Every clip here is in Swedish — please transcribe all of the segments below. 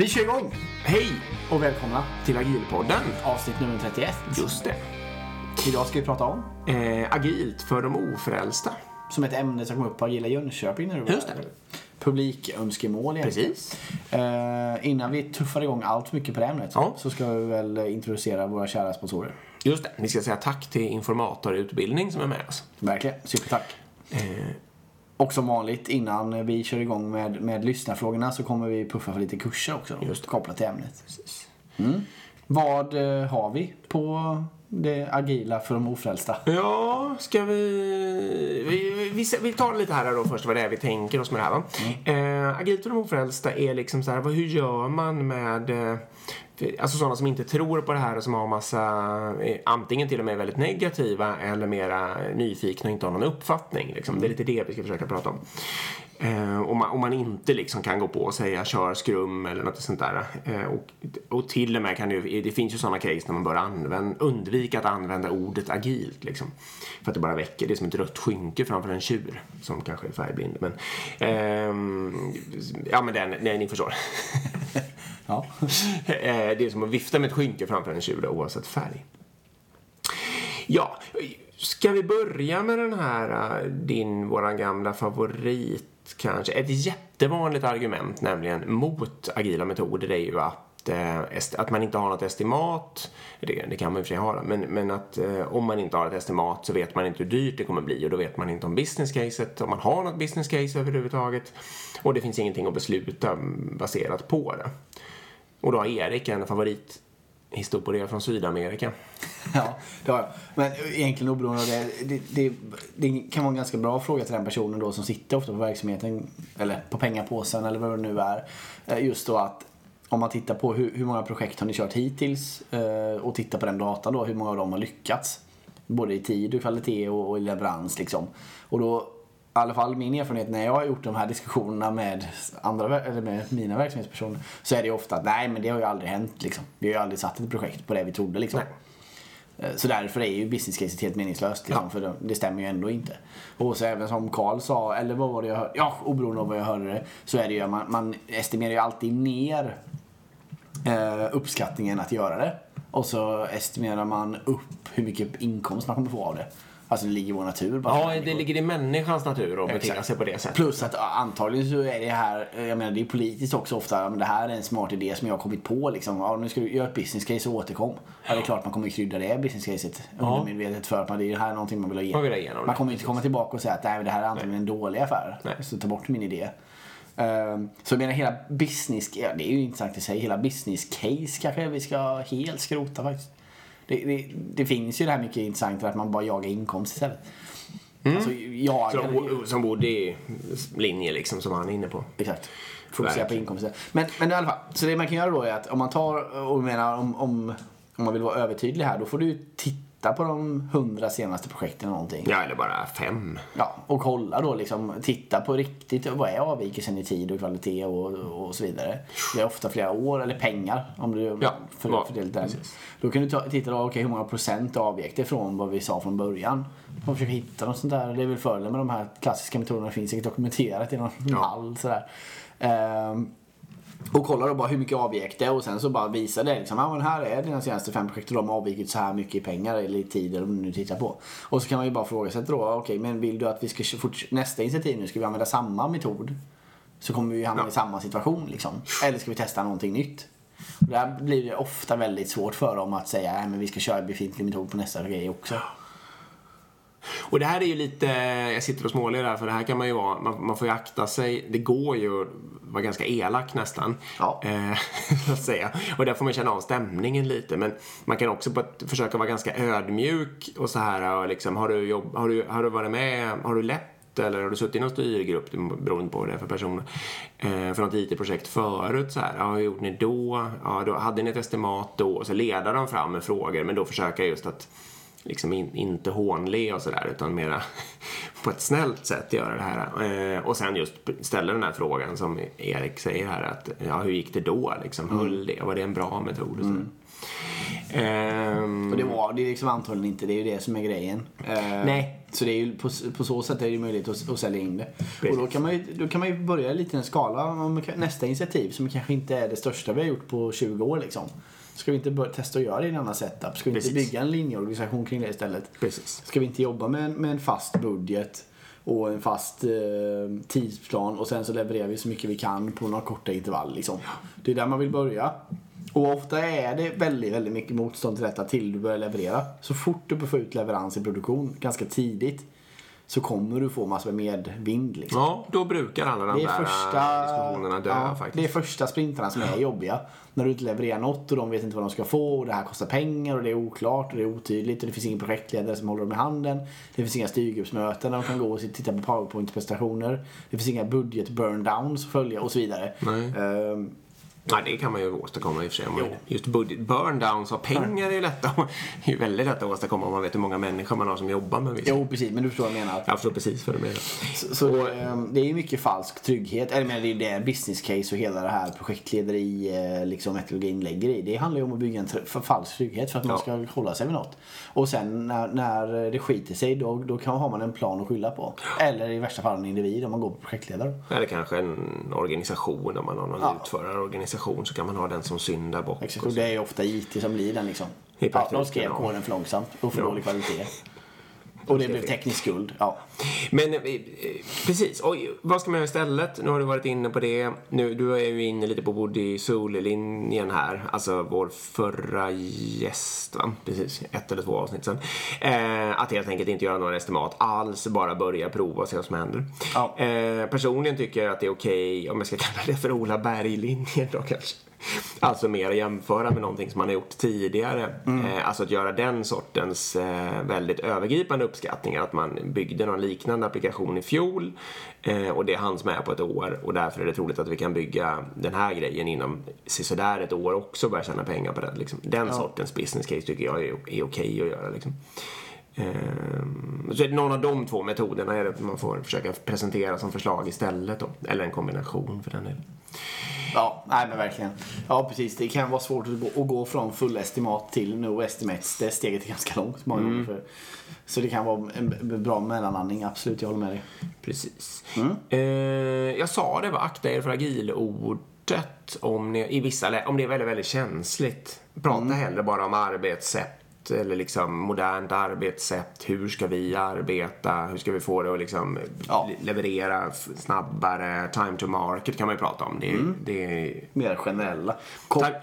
Vi kör igång! Hej Och välkomna till Agilpodden. avsnitt nummer 31. Just det. Idag ska vi prata om, Eh, agilt för de ofrälsta. som ett ämne som kom upp på Agila Jönköping när du var Just det. Publikönskemål egentligen. Precis. Eh, innan vi tuffar igång allt för mycket på det ämnet Ja. så ska vi väl introducera våra kära sponsorer. Just det. Vi ska säga tack till informatorutbildning som är med oss. Verkligen, supertack. Eh, Och som vanligt innan vi kör igång med, med lyssnarfrågorna så kommer vi puffa för lite kurser också då, Just kopplat till ämnet. precis. Vad eh, har vi på det agila för de ofrälsta? Ja, ska vi... Vi, vi, vi tar lite här då först vad det är vi tänker oss med det här va. Eh, agilt för de ofrälsta är liksom så här, vad, hur gör man med eh, Alltså sådana som inte tror på det här och som har massa, eh, antingen till och med väldigt negativa eller mera nyfikna och inte har någon uppfattning. Liksom. Det är lite det vi ska försöka prata om. Eh, om, man, om man inte liksom kan gå på och säga kör skrum eller något sånt där. Eh, och, och till och med kan det ju, det finns ju sådana case när man bör använda, undvika att använda ordet agilt. Liksom. För att det bara väcker, det är som ett rött skynke framför en tjur som kanske är färgblind. Men, ehm, ja men den, nej, ni förstår. Ja. Eh, det är som att vifta med ett skynke framför en tjur oavsett färg. Ja, ska vi börja med den här, eh, din, våran gamla favorit kanske. Ett jättevanligt argument nämligen mot agila metoder är ju att, eh, att man inte har något estimat. Det, det kan man i och för sig ha, men, men att eh, om man inte har ett estimat så vet man inte hur dyrt det kommer bli och då vet man inte om business caset, om man har något business case överhuvudtaget. Och det finns ingenting att besluta baserat på det. Och då har Erik en favorit. Historia från Sydamerika. Ja, det har jag. Men egentligen oberoende av det, det, det, det kan vara en ganska bra fråga till den personen då som sitter ofta på verksamheten, eller på pengapåsen eller vad det nu är. Eh, just då att om man tittar på hur, hur många projekt har ni kört hittills eh, och tittar på den datan då, hur många av dem har lyckats. Både i tid och kvalitet och, och i leverans liksom. Och då, i alla fall min erfarenhet när jag har gjort de här diskussionerna med, andra, eller med mina verksamhetspersoner så är det ju ofta att nej men det har ju aldrig hänt liksom. Vi har ju aldrig satt ett projekt på det vi trodde liksom. Eh, Så därför är ju business caset helt meningslöst. Liksom, För det, det stämmer ju ändå inte. Och så även som Karl sa, eller vad var det jag hörde? Ja, oberoende av vad jag hörde det. Så är det ju, man, man estimerar ju alltid ner eh, uppskattningen att göra det. Och så estimerar man upp hur mycket inkomst man kommer få av det. Alltså det ligger i vår natur. bara Ja, det ligger i människans natur att bete sig på det sättet. Plus att ja, antagligen så är det här, jag menar det är politiskt också ofta, men det här är en smart idé som jag har kommit på liksom. Ja, nu ska du göra ett business case och återkom. Ja, det är klart man kommer krydda det business caset undermedvetet för att man, det är här någonting man vill ha igenom. Man vill ha igenom man kommer inte komma tillbaka och säga att nej, det här är antagligen en dålig affär. Nej. Så ta bort min idé. Ehm, så jag menar hela business, ja, det är ju intressant i sig, hela business case kanske vi ska helt skrota faktiskt. Det, det, det finns ju det här mycket intressant att man bara jagar inkomst istället. Alltså, jag, Som, i linje liksom, som han är inne på. Exakt. Fokusera på inkomster. Men, men i alla fall, så det man kan göra då är att om man tar och menar om, om, om man vill vara övertydlig här, då får du titta på de hundra senaste projekten eller någonting. Ja, eller bara fem. Ja, och kolla då liksom, titta på riktigt, vad är avvikelsen i tid och kvalitet och, och så vidare. Det är ofta flera år, eller pengar om du Ja, för, ja, fördelat den. precis. Då kan du ta, titta då, okej hur många procent avvek det från vad vi sa från början. Och försöka hitta något sånt där. Det är väl fördelen med de här klassiska metoderna, det finns säkert dokumenterat i någon mall sådär. Ehm, och kolla då bara hur mycket avvek det och sen så bara visa det. Liksom, ja, men här är dina senaste fem projekt och de har avvikit så här mycket i pengar eller i tid eller vad du nu tittar på. Och så kan man ju bara fråga sig då, okej men vill du att vi ska nästa initiativ nu, ska vi använda samma metod? Så kommer vi hamna Ja. i samma situation liksom. Eller ska vi testa någonting nytt? Och där blir det ofta väldigt svårt för dem att säga, nej men vi ska köra befintlig metod på nästa grej också. Och det här är ju lite, jag sitter och småler där för det här kan man ju vara, man, man får ju akta sig. Det går ju att vara ganska elak nästan. Ja. Eh, att säga. Och där får man känna av stämningen lite. Men man kan också försöka vara ganska ödmjuk och så här och liksom, har du, jobb, har du, har du varit med, har du lett eller har du suttit i någon styrgrupp, beroende på vad det är för person, eh, för något IT-projekt förut så här, ja, hur gjorde ni då? Ja, då hade ni ett estimat då? Och så leder de fram med frågor, men då försöker jag just att liksom in, inte hånle och sådär utan mera på ett snällt sätt göra det här. Eh, och sen just ställa den här frågan som Erik säger här att ja, hur gick det då liksom? Höll det? Var det en bra metod? Och så. Ehm, Och det var det är liksom antagligen inte, det är ju det som är grejen. Eh, Nej. Så det är ju på, på så sätt är det möjligt att, att sälja in det. Precis. Och då kan, man ju, då kan man ju börja lite i en skala. Nästa initiativ som kanske inte är det största vi har gjort på 20 år liksom. Ska vi inte börja testa att göra det i en annan setup? Ska vi Precis. inte bygga en linjeorganisation kring det istället? Precis. Ska vi inte jobba med en, med en fast budget och en fast eh, tidsplan och sen så levererar vi så mycket vi kan på några korta intervall liksom. Det är där man vill börja. Och ofta är det väldigt, väldigt mycket motstånd till detta till du börjar leverera. Så fort du får ut leverans i produktion ganska tidigt så kommer du få massor med medvind liksom. Ja, då brukar alla de Det är där första, diskussionerna dö ja, faktiskt. det är första sprintarna som är jobbiga. När du inte levererar något och de vet inte vad de ska få och det här kostar pengar och det är oklart och det är otydligt och det finns ingen projektledare som håller dem i handen. Det finns inga styrgruppsmöten där de kan gå och titta på powerpoint-presentationer. Det finns inga budget burndowns att följa och så vidare. Nej. Ehm, Nej, det kan man ju åstadkomma i och för sig. Man-. Just budget burnedowns av pengar är ju lätt att, är ju väldigt lätt att åstadkomma om man vet hur många människor man har som jobbar med vissa. jo, precis, men du förstår vad jag menar. Jag förstår precis vad du menar. Så, så ehm, det är ju mycket falsk trygghet. Eller men det är det business case och hela det här projektlederi eh, liksom metodologin lägger i. Det handlar ju om att bygga en för falsk trygghet för att man Ja. ska hålla sig vid något. Och sen när, när det skiter sig då, då kan, har man en plan att skylla på. Eller i värsta fall en individ om man går på projektledare. Eller kanske en organisation, om man har någon Ja. utförarorganisation så kan man ha den som syndabock. Exakt. Och det är ofta IT som blir den liksom. Ja, de skrev koden för långsamt och för Ja. dålig kvalitet. Och det blev teknisk skuld. Ja. Men eh, eh, precis, Oj, vad ska man göra istället? Nu har du varit inne på det. Nu, du är ju inne lite på Woody Soul-linjen här. Alltså vår förra gäst, va? Precis, ett eller två avsnitt sen. Eh, att helt enkelt inte göra några estimat alls, bara börja prova och se vad som händer. Ja. Eh, personligen tycker jag att det är okej, om jag ska kalla det för Ola Berg-linjen då kanske. Alltså mer att jämföra med någonting som man har gjort tidigare. Eh, alltså att göra den sortens eh, väldigt övergripande uppskattningar. Att man byggde någon liknande applikation i fjol eh, och det hanns med på ett år och därför är det troligt att vi kan bygga den här grejen inom sådär ett år också och börja tjäna pengar på den. Liksom. Den sortens business case tycker jag är, är okej att göra. Liksom. Ehm, Så är det någon av de två metoderna är det man får försöka presentera som förslag istället då. Eller en kombination för den delen. Ja, nej men verkligen. Ja, precis. Det kan vara svårt att gå, att gå från full estimat till no estimates. Det steget är ganska långt många gånger. För, så det kan vara en bra mellanlandning. Absolut, jag håller med dig. Precis. Mm. Eh, jag sa det, var akta er för agilordet om, ni, i vissa, om det är väldigt, väldigt känsligt. Prata Mm. hellre bara om arbetssätt eller liksom modernt arbetssätt. Hur ska vi arbeta? Hur ska vi få det att liksom Ja. le- leverera snabbare? Time to market kan man ju prata om. Det, är- Mm. det är Mer generella. Kom, Time,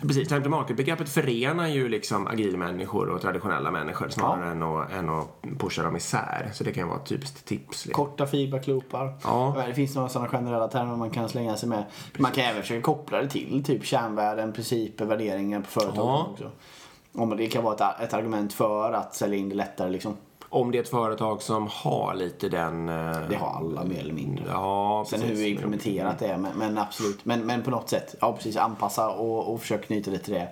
precis, time to market-begreppet förenar ju liksom agilmänniskor och traditionella människor snarare än, att, än att pusha dem isär. Så det kan vara ett typiskt tips. Liksom. Korta feedbackloopar. Ja. Det finns några sådana generella termer man kan slänga sig med. Man kan även försöka koppla det till typ kärnvärden, principer, värderingar på företaget Ja. också. Om det kan vara ett, argument för att sälja in det lättare liksom. Om det är ett företag som har lite den... eh, Det har alla mer eller mindre. Ja, Sen precis. hur implementerat det, men, men absolut. Men, men på något sätt, ja precis, anpassa och, och försöka knyta det till det.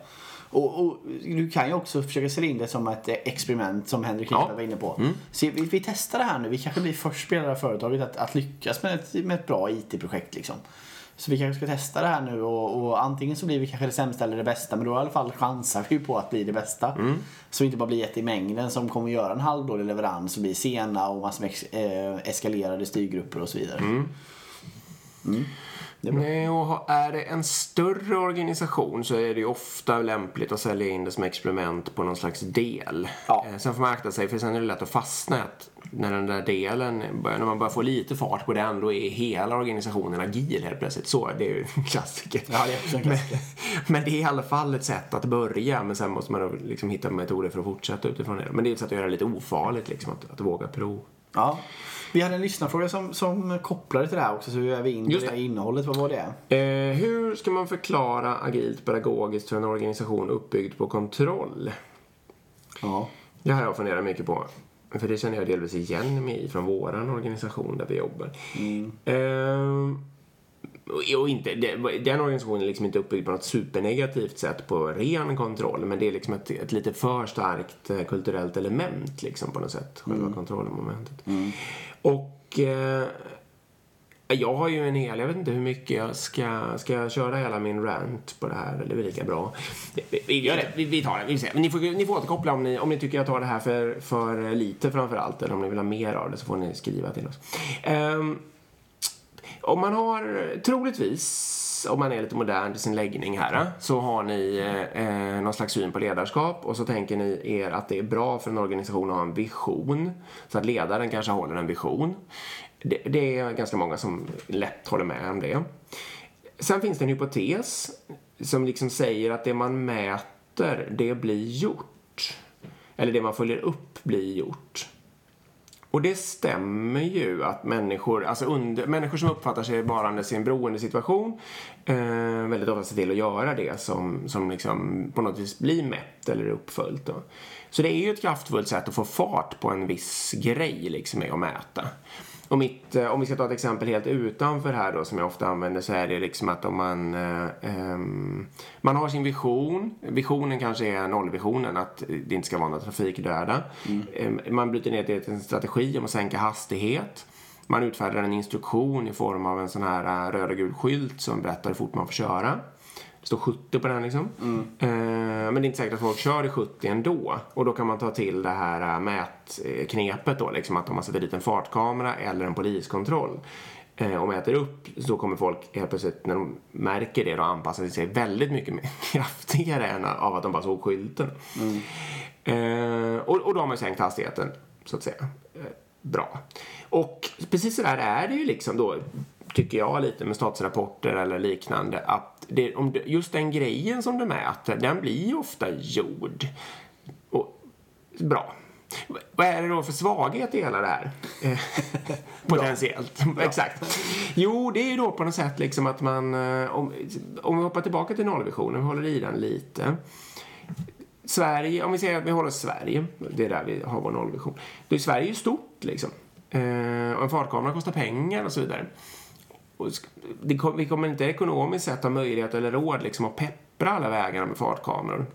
Och, och du kan ju också försöka sälja in det som ett experiment som Henrik Ja. Var inne på. Så vi, vi testar det här nu, vi kanske blir först här företaget att, att lyckas med ett, med ett bra IT-projekt liksom. Så vi kanske ska testa det här nu och, och antingen så blir vi kanske det sämsta eller det bästa men då i alla fall chansar vi på att bli det bästa. Så vi inte bara blir ett i mängden som kommer att göra en halvdålig leverans och blir sena och massor med eh, eskalerade styrgrupper och så vidare. Är bra. Nej, och är det en större organisation så är det ju ofta lämpligt att sälja in det som experiment på någon slags del. Ja. Eh, Sen får man akta sig för sen är det lätt att fastna att när den där delen, när man börjar få lite fart på den då är hela organisationen agil helt plötsligt. Så, det är ju en klassiker. Ja, det är också en klassiker. Men det är i alla fall ett sätt att börja men sen måste man liksom hitta metoder för att fortsätta utifrån det. Men det är ett sätt att göra det lite ofarligt liksom, att, att våga prova. Ja. Vi hade en lyssnarfråga som, som kopplade till det här också så hur är vi in på det det. här innehållet? Vad var det? Eh, hur ska man förklara agilt pedagogiskt för en organisation uppbyggd på kontroll? Ja. Det har jag funderat mycket på. För det känner jag delvis igen mig i från våran organisation där vi jobbar. Ehm, och- och inte, den organisationen är liksom inte uppbyggd på något supernegativt sätt på ren kontroll. Men det är liksom ett, ett lite för starkt eh, kulturellt element liksom på något sätt. Själva kontrollmomentet. Och eh, Jag har ju en hel, jag vet inte hur mycket jag ska, ska jag köra hela min rant på det här? Det är lika bra. Vi, gör det, vi, vi tar det, vi ser. Men ni får, ni får återkoppla om ni, om ni tycker jag tar det här för, för lite framför allt. Eller om ni vill ha mer av det så får ni skriva till oss. Um, om man har, troligtvis, om man är lite modern i sin läggning här, så har ni eh, eh, någon slags syn på ledarskap och så tänker ni er att det är bra för en organisation att ha en vision. Så att ledaren kanske håller en vision. Det, det är ganska många som lätt håller med om det. Sen finns det en hypotes som liksom säger att det man mäter, det blir gjort. Eller det man följer upp blir gjort. Och det stämmer ju att människor, alltså under, människor som uppfattar sig varandes i en beroendesituation eh, väldigt ofta ser till att göra det som, som liksom på något vis blir mätt eller uppföljt. Då. Så det är ju ett kraftfullt sätt att få fart på en viss grej liksom med att mäta. Och mitt, eh, om vi ska ta ett exempel helt utanför här då som jag ofta använder så är det liksom att om man, eh, man har sin vision. Visionen kanske är nollvisionen, att det inte ska vara några trafikdöda. Mm. Eh, man bryter ner det till en strategi om att sänka hastighet. Man utfärdar en instruktion i form av en sån här eh, röd och gul skylt som berättar hur fort man får köra. Står 70 på den liksom. Mm. Eh, men det är inte säkert att folk kör i 70 ändå. Och då kan man ta till det här äh, mätknepet då, liksom att om man sätter dit en fartkamera eller en poliskontroll eh, och mäter upp så kommer folk helt plötsligt när de märker det då anpassa sig väldigt mycket mer kraftigare än av att de bara såg skylten. Mm. Eh, och, och då har man sänkt hastigheten så att säga. Eh, bra. Och precis så där är det ju liksom då tycker jag lite med statsrapporter eller liknande att det, om det, just den grejen som du mäter den blir ju ofta gjord. Och, bra. Vad är det då för svaghet i hela det här? Potentiellt. Exakt. Jo, det är ju då på något sätt liksom att man, eh, om, om vi hoppar tillbaka till nollvisionen, vi håller i den lite. Sverige, om vi säger att vi håller Sverige, det är där vi har vår nollvision. Då är Sverige ju stort liksom. Eh, och en fartkamera kostar pengar och så vidare vi kommer inte ekonomiskt sett ha möjlighet eller råd liksom att peppra alla vägarna med fartkameror.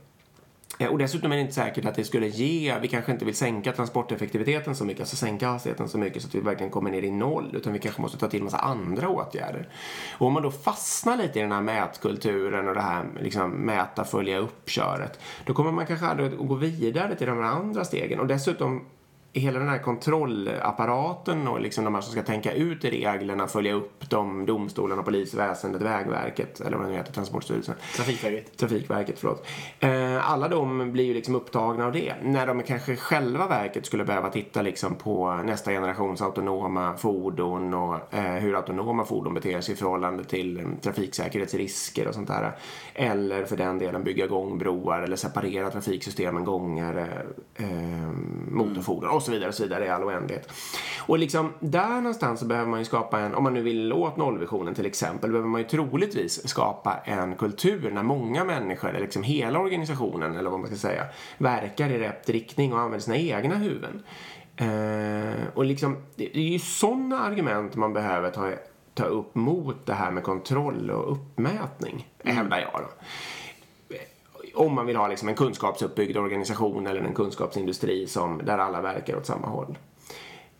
Eh, och dessutom är det inte säkert att det skulle ge, vi kanske inte vill sänka transporteffektiviteten så mycket, alltså sänka hastigheten så mycket så att vi verkligen kommer ner i noll, utan vi kanske måste ta till massa andra åtgärder. Och om man då fastnar lite i den här mätkulturen och det här liksom mäta, följa upp köret, då kommer man kanske aldrig att gå vidare till de här andra stegen. Och dessutom hela den här kontrollapparaten och liksom de här som ska tänka ut reglerna, följa upp dem, domstolarna, polisväsendet, Vägverket eller vad det nu heter, Transportstyrelsen. Trafikverket. Trafikverket, förlåt. Eh, alla de blir ju liksom upptagna av det. När de kanske själva verket skulle behöva titta liksom på nästa generations autonoma fordon och eh, hur autonoma fordon beter sig i förhållande till eh, trafiksäkerhetsrisker och sånt där. Eller för den delen bygga gångbroar eller separera trafiksystemen, gånger, eh, motorfordon och så vidare och så vidare i all oändlighet. Och liksom där någonstans så behöver man ju skapa en, om man nu vill åt nollvisionen till exempel, behöver man ju troligtvis skapa en kultur när många människor, eller liksom hela organisationen eller vad man ska säga, verkar i rätt riktning och använder sina egna huvuden. Eh, och liksom, det är ju sådana argument man behöver ta, ta upp mot det här med kontroll och uppmätning, mm. hävdar jag då om man vill ha liksom en kunskapsuppbyggd organisation eller en kunskapsindustri som, där alla verkar åt samma håll.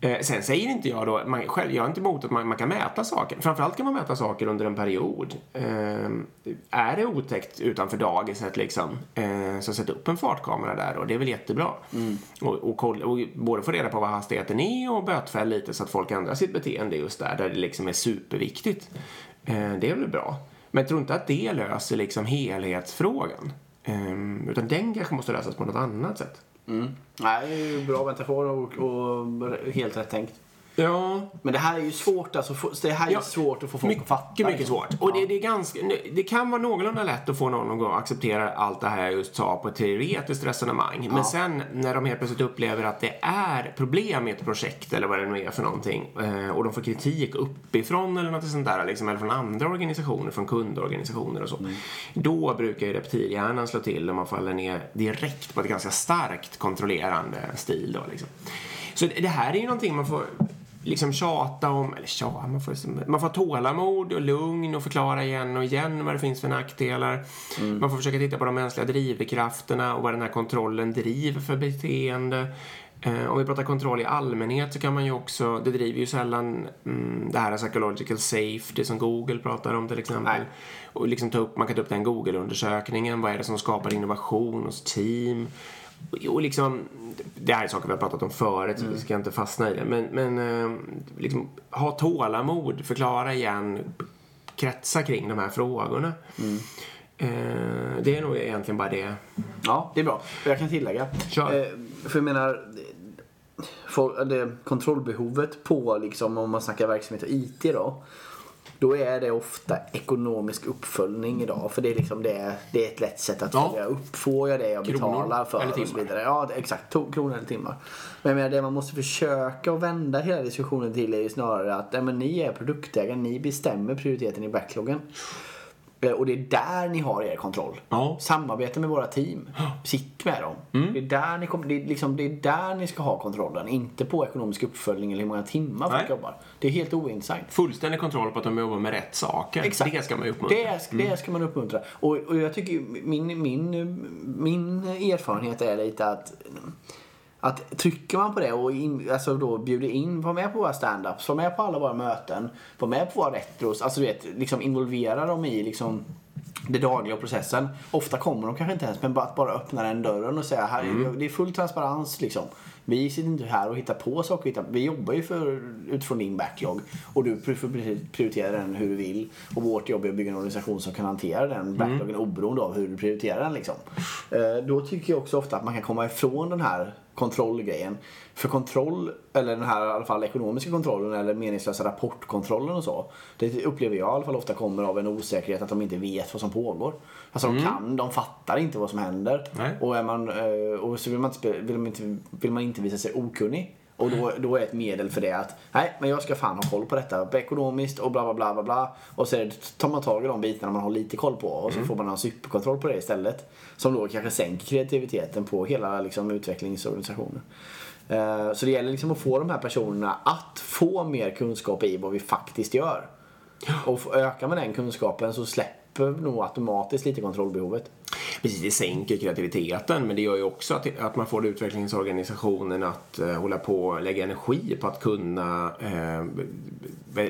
Eh, sen säger inte jag då, man, själv, jag är inte emot att man, man, kan mäta saker. Framförallt kan man mäta saker under en period. Eh, är det otäckt utanför dagiset liksom, eh, så sätt upp en fartkamera där och det är väl jättebra. Mm. Och, och, koll, och, både få reda på vad hastigheten är och bötfäll lite så att folk ändrar sitt beteende just där, där det liksom är superviktigt. Eh, det är väl bra. Men jag tror inte att det löser liksom helhetsfrågan. Um, utan den kanske måste lösas på något annat sätt. Mm. Nej, bra metafor och, och helt rätt tänkt. Ja. Men det här är ju svårt alltså. Det här är ja, svårt att få folk mycket, att fatta. Mycket liksom. svårt. Och det, det, är ganska, det kan vara någorlunda lätt att få någon att acceptera allt det här jag just sa på ett teoretiskt resonemang. Ja. Men sen när de helt plötsligt upplever att det är problem i ett projekt eller vad det nu är för någonting eh, och de får kritik uppifrån eller något sånt där liksom, eller från andra organisationer, från kundorganisationer och så. Mm. Då brukar ju reptilhjärnan slå till och man faller ner direkt på ett ganska starkt kontrollerande stil då liksom. Så det här är ju någonting man får liksom tjata om, eller tjata, man får, man får tålamod och lugn och förklara igen och igen vad det finns för nackdelar. Mm. Man får försöka titta på de mänskliga drivkrafterna och vad den här kontrollen driver för beteende. Eh, om vi pratar kontroll i allmänhet så kan man ju också, det driver ju sällan mm, det här psychological safety som Google pratar om till exempel. Nej. Och liksom ta upp, man kan ta upp den Google-undersökningen, vad är det som skapar innovation hos team? Och, liksom, det här är saker vi har pratat om förut så vi ska inte fastna i det. Men, men eh, liksom, ha tålamod, förklara igen, kretsa kring de här frågorna. Eh, det är nog egentligen bara det. Ja, det är bra. Jag kan tillägga. Kör. Eh, för jag menar, för, det, kontrollbehovet på, liksom, om man snackar verksamhet och IT då. Då är det ofta ekonomisk uppföljning idag. För det är, liksom det, det är ett lätt sätt att Ja. följa upp. Får jag det jag Kronor betalar för? eller och så timmar. vidare. Ja, exakt. Kronor eller timmar. Men jag menar, det man måste försöka att vända hela diskussionen till är ju snarare att nej, men ni är produktägare. Ni bestämmer prioriteten i backloggen. Eh, Och det är där ni har er kontroll. Ja. Samarbete med våra team. Sitt med dem. Mm. Det, är där ni kommer, det, är liksom, det är där ni ska ha kontrollen. Inte på ekonomisk uppföljning eller hur många timmar folk Nej. jobbar. Det är helt ointressant. Fullständig kontroll på att de jobbar med rätt saker. Exakt. Det ska man uppmuntra. Det, det ska man uppmuntra. Och, och jag tycker min, min, min erfarenhet är lite att att trycker man på det och in, alltså då bjuder in, var med på våra stand-ups, var med på alla våra möten, var med på våra retros, alltså du vet, liksom involvera dem i liksom det dagliga processen. Ofta kommer de kanske inte ens, men bara att bara öppna den dörren och säga här, det är full transparens liksom. Vi sitter inte här och hittar på saker, vi jobbar ju för, utifrån din backlog och du får prioritera den hur du vill. Och vårt jobb är att bygga en organisation som kan hantera den backloggen oberoende av hur du prioriterar den liksom. Eh, Då tycker jag också ofta att man kan komma ifrån den här kontrollgrejen. För kontroll, eller den här i alla fall ekonomiska kontrollen eller meningslösa rapportkontrollen och så. Det upplever jag i alla fall ofta kommer av en osäkerhet att de inte vet vad som pågår. Alltså de kan, de fattar inte vad som händer. Nej. Och, är man, eh, och så vill man, inte, vill, man inte, vill man inte visa sig okunnig. Och då, då är ett medel för det att nej, men jag ska fan ha koll på detta ekonomiskt och bla bla bla bla bla. Och så tar man tag i de bitarna man har lite koll på och så får man ha superkontroll på det istället. Som då kanske sänker kreativiteten på hela liksom, utvecklingsorganisationen. Eh, Så det gäller liksom att få de här personerna att få mer kunskap i vad vi faktiskt gör. Och ökar man den kunskapen så släpper nog automatiskt lite kontrollbehovet. Precis, det sänker kreativiteten men det gör ju också att, att man får utvecklingsorganisationen att eh, hålla på och lägga energi på att kunna eh,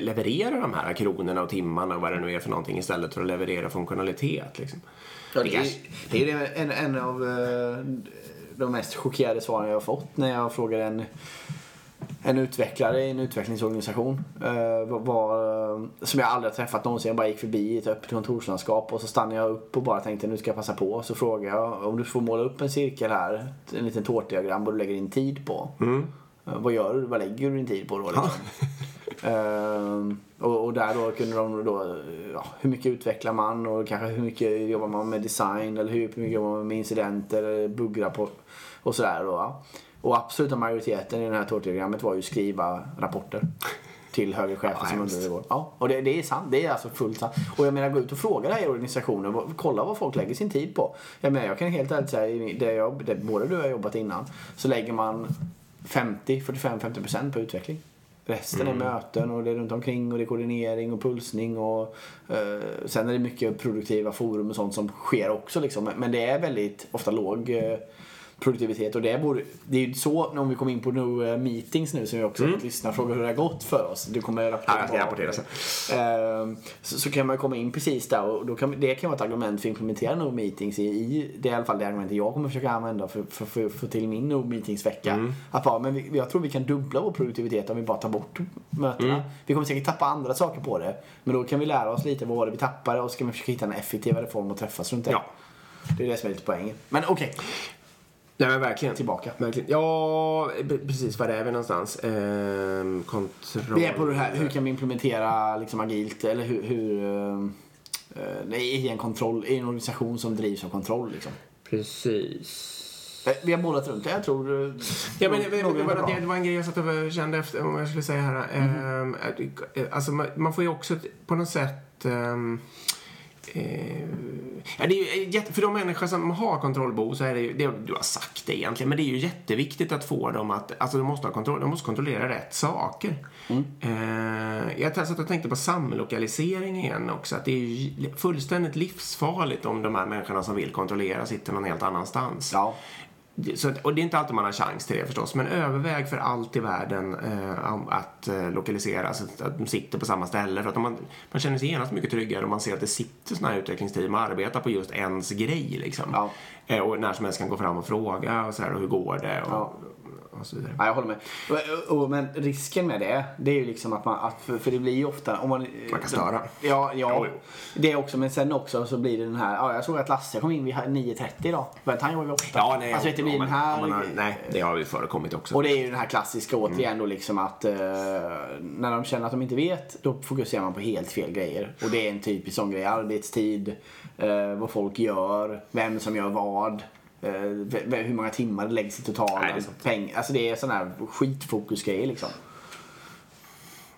leverera de här kronorna och timmarna och vad det nu är för någonting istället för att leverera funktionalitet. Liksom. Ja, det, är, det är en, en av eh, de mest chockerade svaren jag har fått när jag frågar en, en utvecklare i en utvecklingsorganisation. Eh, vad- vad, som jag aldrig har träffat någonsin. Jag bara gick förbi i ett öppet kontorslandskap och så stannade jag upp och bara tänkte nu ska jag passa på. Så frågade jag om du får måla upp en cirkel här, en liten tårtdiagram vad du lägger din tid på. Eh, vad gör du? Vad lägger du din tid på då? Liksom? Ehm, och, och där då kunde de då, ja, hur mycket utvecklar man och kanske hur mycket jobbar man med design eller hur mycket jobbar man med incidenter eller buggrapport och sådär då. Och absoluta majoriteten i det här tårtdiagrammet var ju skriva rapporter till högre chefer Ja, som undernivå. Ja, och det, det är sant. Det är alltså fullt sant. Och jag menar, gå ut och fråga det här i organisationen. Kolla vad folk lägger sin tid på. Jag menar, jag kan helt ärligt säga, det jag, det både du och jag har jobbat innan, så lägger man 50, 45-50% på utveckling. Resten är möten och det är runt omkring och det är koordinering och pulsning och eh, sen är det mycket produktiva forum och sånt som sker också liksom. Men- Men det är väldigt ofta låg eh, produktivitet och det, borde, det är ju så, om vi kommer in på nu, eh, meetings nu som vi också mm. lyssnar fråga hur det har gått för oss. Du kommer rapportera Ja, jag ska rapportera sen. Ehm, så, så kan man komma in precis där och då kan, det kan vara ett argument för att implementera no meetings i, i det är i alla fall det argumentet jag kommer försöka använda för för- för att få till min no meetings vecka. Mm. Att bara, men vi, jag tror vi kan dubbla vår produktivitet om vi bara tar bort mötena. Mm. Vi kommer säkert tappa andra saker på det. Men då kan vi lära oss lite vad var det vi tappade och så kan vi försöka hitta en effektivare form att träffas runt det. Ja. Det är det som är lite poängen. Men okej, Nej men verkligen. Tillbaka. Verkligen. Ja, precis. Var är vi någonstans? Ehm, kontroll. vi är på det här, hur kan vi implementera liksom agilt eller hur, hur ehm, eh, nej, i en kontroll, i en organisation som drivs av kontroll liksom. Precis. Eh, Vi har bollat runt det. Jag tror... eh, Ja, men, det, var, det var en grej jag satt och kände efter, om jag skulle säga här. Ehm, att- eh, alltså, man, man får ju också på något sätt... ehm, eh, ja, det är ju jätte, för de människor som har kontrollbehov så är det ju, det, du har sagt det egentligen, men det är ju jätteviktigt att få dem att, alltså de måste ha kontroll, de måste kontrollera rätt saker. Eh, jag satt och tänkte på samlokalisering igen också, att det är ju fullständigt livsfarligt om de här människorna som vill kontrollera sitter någon helt annanstans. Ja. Så att, och det är inte alltid man har chans till det förstås, men överväg för allt i världen eh, att eh, lokalisera så att, att de sitter på samma ställe. För att man, man känner sig genast mycket tryggare om man ser att det sitter sådana här utvecklingsteam och arbetar på just ens grej. Liksom. Ja. Eh, och när som helst kan gå fram och fråga och så här, och hur går det? Och, Ja. Och så vidare. Ja, jag håller med. Och, och, men risken med det, det är ju liksom att man, att, för, för det blir ju ofta... Om man, Man kan störa. Ja, ja. Jo, jo. Det också, men sen också så blir det den här, ja jag såg att Lasse kom in vid 9.30 idag. För han jobbar vid 8. Ja, nej, alltså det blir ja, den men- här... men, eh, nej, det har ju förekommit också. Och det är ju den här klassiska återigen då liksom att eh, när de känner att de inte vet då fokuserar man på helt fel grejer. Och det är en typisk sån grej. Arbetstid, eh, vad folk gör, vem som gör vad. Eh, hur många timmar det läggs i totalt. Nej, alltså, peng, alltså det är sån här skitfokusgrejer liksom.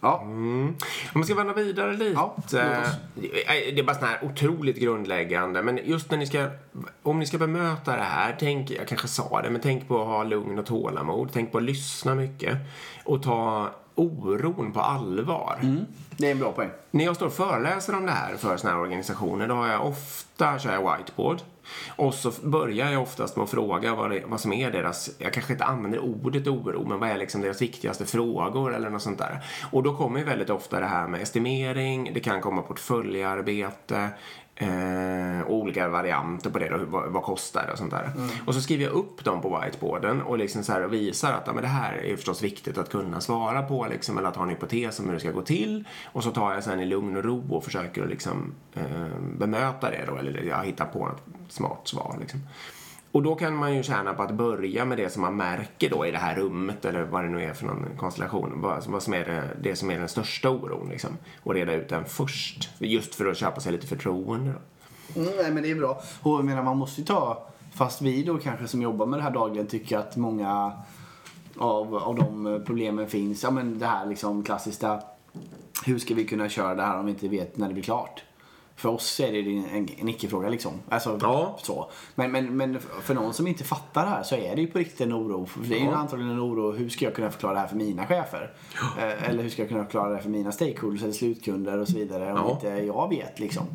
Ja. Mm. Om vi ska vandra vidare lite. Ja, oss. Eh, det är bara sån här otroligt grundläggande. Men just när ni ska, om ni ska bemöta det här, tänk, jag kanske sa det, men tänk på att ha lugn och tålamod. Tänk på att lyssna mycket. Och ta oron på allvar. Mm. Det är en bra poäng. När jag står och föreläser om det här för såna här organisationer, då har jag ofta kör jag whiteboard. Och så börjar jag oftast med att fråga vad, det, vad som är deras, jag kanske inte använder ordet oro, men vad är liksom deras viktigaste frågor eller något sånt där. Och då kommer ju väldigt ofta det här med estimering, det kan komma portföljarbete, Eh, och olika varianter på det då, hur- vad, vad kostar det och sånt där. Och så skriver jag upp dem på whiteboarden och liksom så här visar att ja, men det här är förstås viktigt att kunna svara på liksom, eller att ha en hypotes om hur det ska gå till. Och så tar jag sen i lugn och ro och försöker liksom, eh, bemöta det då, eller jag hittar på något smart svar. Liksom. Och då kan man ju tjäna på att börja med det som man märker då i det här rummet eller vad det nu är för någon konstellation. Vad, alltså vad som är det, det som är den största oron liksom. Och reda ut den först. Just för att köpa sig lite förtroende då. Mm, nej men det är bra. Och jag menar man måste ju ta, fast vi då kanske som jobbar med det här dagligen tycker att många av, av de problemen finns. Ja men det här liksom klassiska, hur ska vi kunna köra det här om vi inte vet när det blir klart? För oss är det en, en icke-fråga liksom. Alltså, Ja. så. Men, men, men för någon som inte fattar det här så är det ju på riktigt en oro. För det är ju Ja. antagligen en oro, hur ska jag kunna förklara det här för mina chefer? Eh, Eller hur ska jag kunna förklara det här för mina stakeholders eller slutkunder och så vidare om Ja. inte jag vet liksom.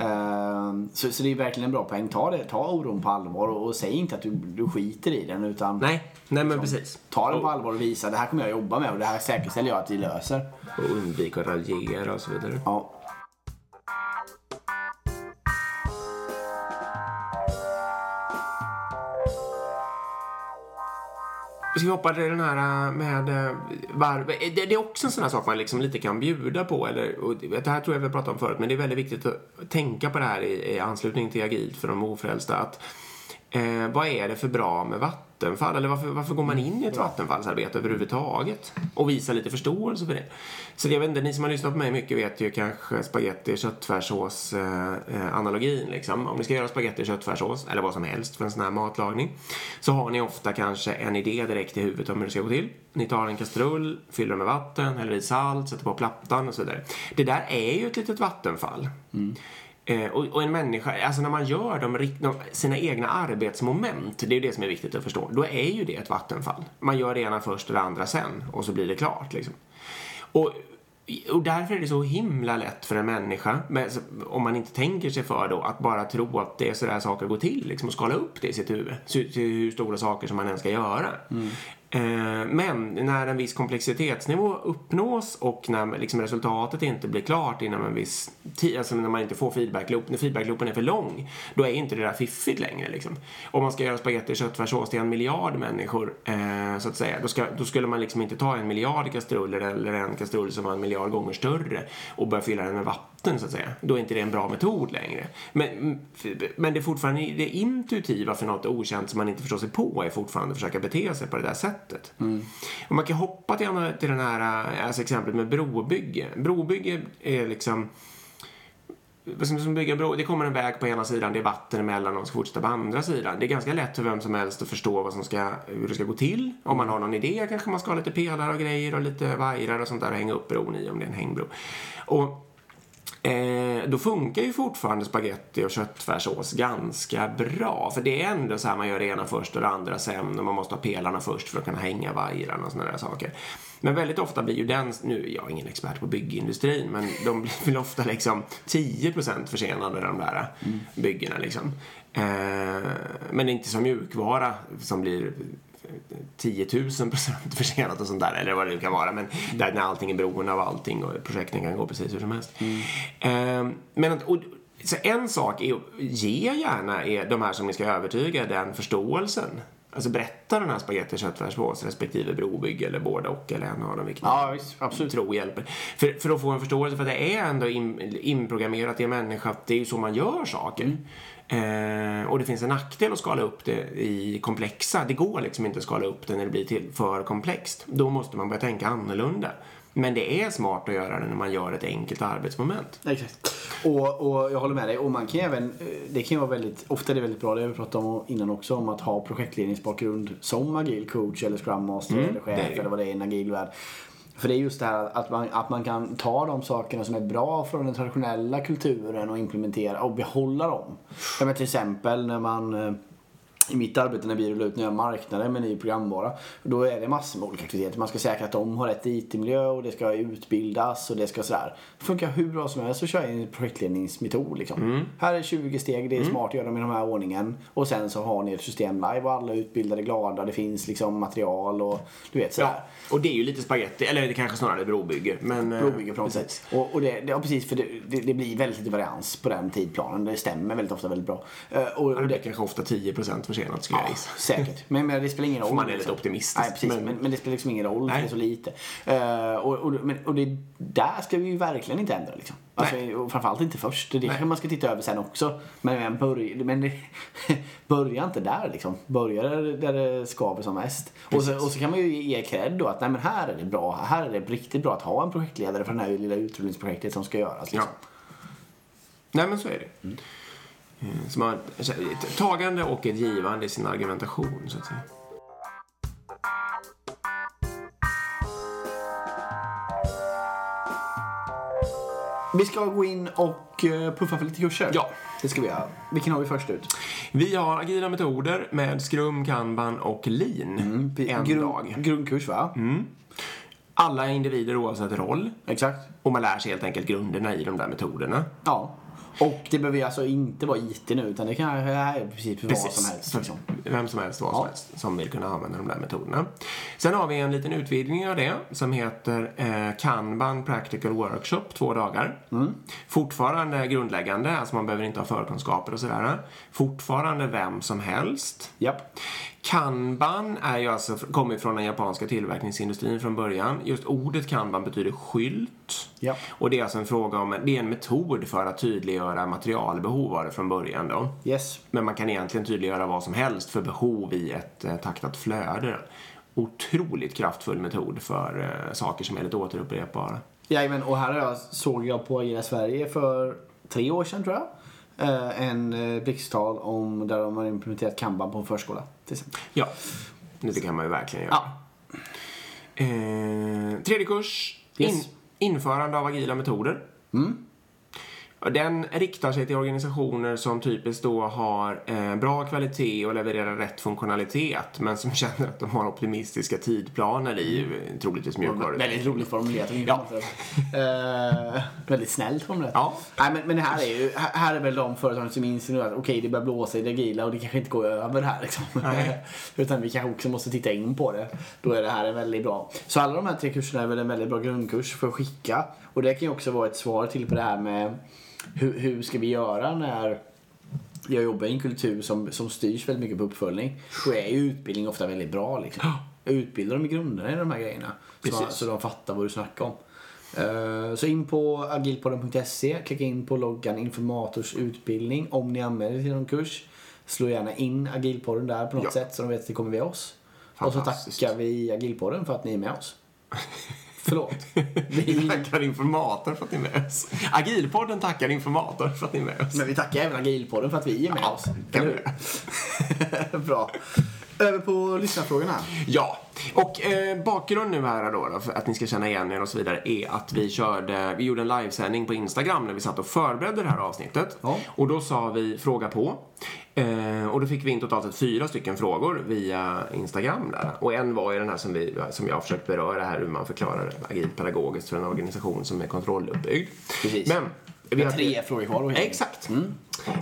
Ehm, Så, så det är verkligen en bra poäng. Ta, det, ta oron på allvar och, och säg inte att du, du skiter i den utan Nej, nej men precis. ta den på allvar och visa det här kommer jag jobba med och det här säkerställer jag att vi löser. Och undvika att raljera och så vidare. Ja. Ska vi hoppa till den här äh, med äh, varv? Det, det är också en sån här sak man liksom lite kan bjuda på. Eller, och det här tror jag vi har pratat om förut, men det är väldigt viktigt att tänka på det här i, i anslutning till agilt för de ofrälsta. Att, eh, vad är det för bra med vatten? Vattenfall? Eller varför, varför går man in i ett Vattenfallsarbete överhuvudtaget? Och visa lite förståelse för det. Så jag vet inte, ni som har lyssnat på mig mycket vet ju kanske spagetti köttfärssås eh, eh, analogin liksom. Om ni ska göra spagetti köttfärssås, eller vad som helst för en sån här matlagning, så har ni ofta kanske en idé direkt i huvudet om hur det ska gå till. Ni tar en kastrull, fyller den med vatten, häller i salt, sätter på plattan och så vidare. Det där är ju ett litet vattenfall. Eh, och, och en människa, alltså när man gör de, de, sina egna arbetsmoment, det är ju det som är viktigt att förstå, då är ju det ett vattenfall. Man gör det ena först och det andra sen och så blir det klart liksom. Och, och därför är det så himla lätt för en människa, med, om man inte tänker sig för då, att bara tro att det är sådär saker går till liksom, och skala upp det i sitt huvud. Till hur stora saker som man än ska göra. Mm. Eh, men när en viss komplexitetsnivå uppnås och när liksom resultatet inte blir klart inom en viss tid, alltså när man inte får feedbackloop, när feedbackloopen är för lång, då är inte det där fiffigt längre. Liksom. Om man ska göra spagetti och köttfärssås till en miljard människor, eh, så att säga, då, ska, då skulle man liksom inte ta en miljard kastruller eller en kastrull som var en miljard gånger större och börja fylla den med vatten, så att säga. Då är inte det en bra metod längre. Men, mm, men det är fortfarande det intuitiva för något okänt som man inte förstår sig på är fortfarande att försöka bete sig på det där sättet. Och man kan hoppa till, till den här, eh, alltså exemplet med brobygge. Brobygge är liksom som, bygger bro, det kommer en väg på ena sidan, det är vatten emellan och de ska fortsätta på andra sidan. Det är ganska lätt för vem som helst att förstå vad som ska, hur det ska gå till. Om man har någon idé kanske man ska ha lite pelare och grejer och lite vajrar och sånt där och hänga upp bron i om det är en hängbro. Och Eh, då funkar ju fortfarande spaghetti och köttfärssås ganska bra. För det är ändå så här man gör det ena först och det andra sen och man måste ha pelarna först för att kunna hänga vajrarna och sådana där saker. Men väldigt ofta blir ju den, nu jag är ingen expert på byggindustrin, men de blir väl ofta liksom 10% försenade de där mm. byggena liksom. Eh, men inte som mjukvara som blir 10 000 procent försenat och sånt där, eller vad det nu kan vara. Men mm. där när allting är beroende av allting och projekten kan gå precis hur som helst. Mm. Eh, men och, så en sak är att ge gärna er, de här som ni ska övertyga den förståelsen. Alltså berätta den här spagetti köttfärssås respektive brobygge eller båda och eller en av dem vilket ja, visst, absolut. tror hjälper. För, för att få en förståelse för det är ändå in, inprogrammerat i en människa att det är ju så man gör saker. Mm. Eh, och det finns en nackdel att skala upp det i komplexa. Det går liksom inte att skala upp det när det blir till för komplext. Då måste man börja tänka annorlunda. Men det är smart att göra det när man gör ett enkelt arbetsmoment. Exakt. Och, och jag håller med dig. Och man kan även, eh, det kan vara väldigt, ofta är det väldigt bra, det har vi pratat om innan också, om att ha projektledningsbakgrund som agil coach eller scrum master mm, eller chef eller vad det är i en agil värld. För det är just det här att man, att man kan ta de sakerna som är bra från den traditionella kulturen och implementera och behålla dem. Ja, men till exempel när man eh, i mitt arbete när vi rullar ut nya marknader med ny programvara. Då är det massor med olika aktiviteter. Man ska säkra att de har rätt IT-miljö och det ska utbildas och det ska sådär. Det funkar hur bra som helst att köra en projektledningsmetod. Liksom. Mm. Här är 20 steg, det är mm. smart att göra dem i den här ordningen. Och sen så har ni ett system live och alla är utbildade, glada, det finns liksom material och du vet sådär. Ja, och det är ju lite spaghetti, eller det kanske snarare är brobygge. Men, eh, brobygge på något sätt. Och, och det, det, ja, precis, för det, det, det, blir väldigt lite varians på den tidplanen. Det stämmer väldigt ofta väldigt bra. Uh, och, och det blir kanske ofta 10% försenat skulle jag gissa. Säkert. Men, men det spelar ingen roll. För man är lite liksom. optimistisk. Nej, precis. Men, men, men, det spelar liksom ingen roll för det är så lite. Uh, och, och, men, och det där ska vi ju verkligen inte ändra liksom. Alltså, och framförallt inte först. Det kanske man ska titta över sen också. Men, men, börja, men det, börja inte där liksom. Börja där, där det skaver som mest. Och så, och så, kan man ju ge cred då att nej men här är det bra. Här är det riktigt bra att ha en projektledare för det här lilla utrullningsprojektet som ska göras. Liksom. Ja. Nej men så är det. Mm. Eh, som har ett tagande och ett givande i sin argumentation så att säga. Vi ska gå in och eh, puffa för lite kurser. Ja. Det ska vi göra. Vilken har vi först ut? Vi har agila metoder med Scrum, Kanban och Lean. Mm. En Grund, dag. Grundkurs va? Mm. Alla individer oavsett roll. Exakt. Och man lär sig helt enkelt grunderna i de där metoderna. Ja. Och det behöver alltså inte vara IT nu utan det kan vara i princip vad som helst. Liksom. Vem som helst, vad ja. som helst som vill kunna använda de där metoderna. Sen har vi en liten utvidgning av det som heter eh, Kanban Practical Workshop, två dagar. Mm. Fortfarande grundläggande, alltså man behöver inte ha förkunskaper och sådär. Fortfarande vem som helst. Japp. Kanban är ju alltså, kommer från den japanska tillverkningsindustrin från början. Just ordet kanban betyder skylt. Ja. Och det är alltså en fråga om, det är en metod för att tydliggöra materialbehov var det från början då. Yes. Men man kan egentligen tydliggöra vad som helst för behov i ett eh, taktat flöde. Otroligt kraftfull metod för eh, saker som är lite återupprepbara. Jajamän, och här jag, såg jag på Agila Sverige för tre år sedan tror jag. Eh, en eh, blixttal om där de har implementerat Kanban på en förskola. Till exempel. Ja, det kan man ju verkligen göra. Ja. Eh, tredje kurs. Yes. In, införande av agila metoder. Mm. Den riktar sig till organisationer som typiskt då har eh, bra kvalitet och levererar rätt funktionalitet men som känner att de har optimistiska tidplaner i mm. troligtvis mjukvaru. Väldigt roligt formulerat. Ja. uh, väldigt snällt formulerat. Ja. Nej, men, men det här är ju, här är väl de företag som inser att okej okay, det börjar blåsa i det agila och det kanske inte går över här liksom. Utan vi kanske också måste titta in på det. Då är det här väldigt bra. Så alla de här tre kurserna är väl en väldigt bra grundkurs för att skicka. Och det kan ju också vara ett svar till på det här med hur, hur ska vi göra när jag jobbar i en kultur som, som styrs väldigt mycket på uppföljning. Då är ju utbildning ofta väldigt bra. Liksom. Jag utbildar dem i grunderna i de här grejerna. Så, så de fattar vad du snackar om. Uh, så in på agilpodden.se, klicka in på loggan informators utbildning om ni anmäler till någon kurs. Slå gärna in agilpodden där på något ja. sätt så de vet att det kommer via oss. Och så tackar vi agilpodden för att ni är med oss. Förlåt. Vi tackar informator för att ni är med oss. Agilpodden tackar informator för att ni är med oss. Men vi tackar även Agilpodden för att vi är med ja, oss. Kan vi Bra. Över på lyssnarfrågorna. Ja, och eh, bakgrund nu här då, då, för att ni ska känna igen er och så vidare, är att vi körde, vi gjorde en livesändning på Instagram när vi satt och förberedde det här avsnittet. Ja. Och då sa vi fråga på. Eh, och då fick vi in totalt sett fyra stycken frågor via Instagram där. Och en var ju den här som, vi, som jag har försökt beröra här, hur man förklarar agilt pedagogiskt för en organisation som är kontrolluppbyggd. Precis. Men Vi har tre frågor kvar. Exakt.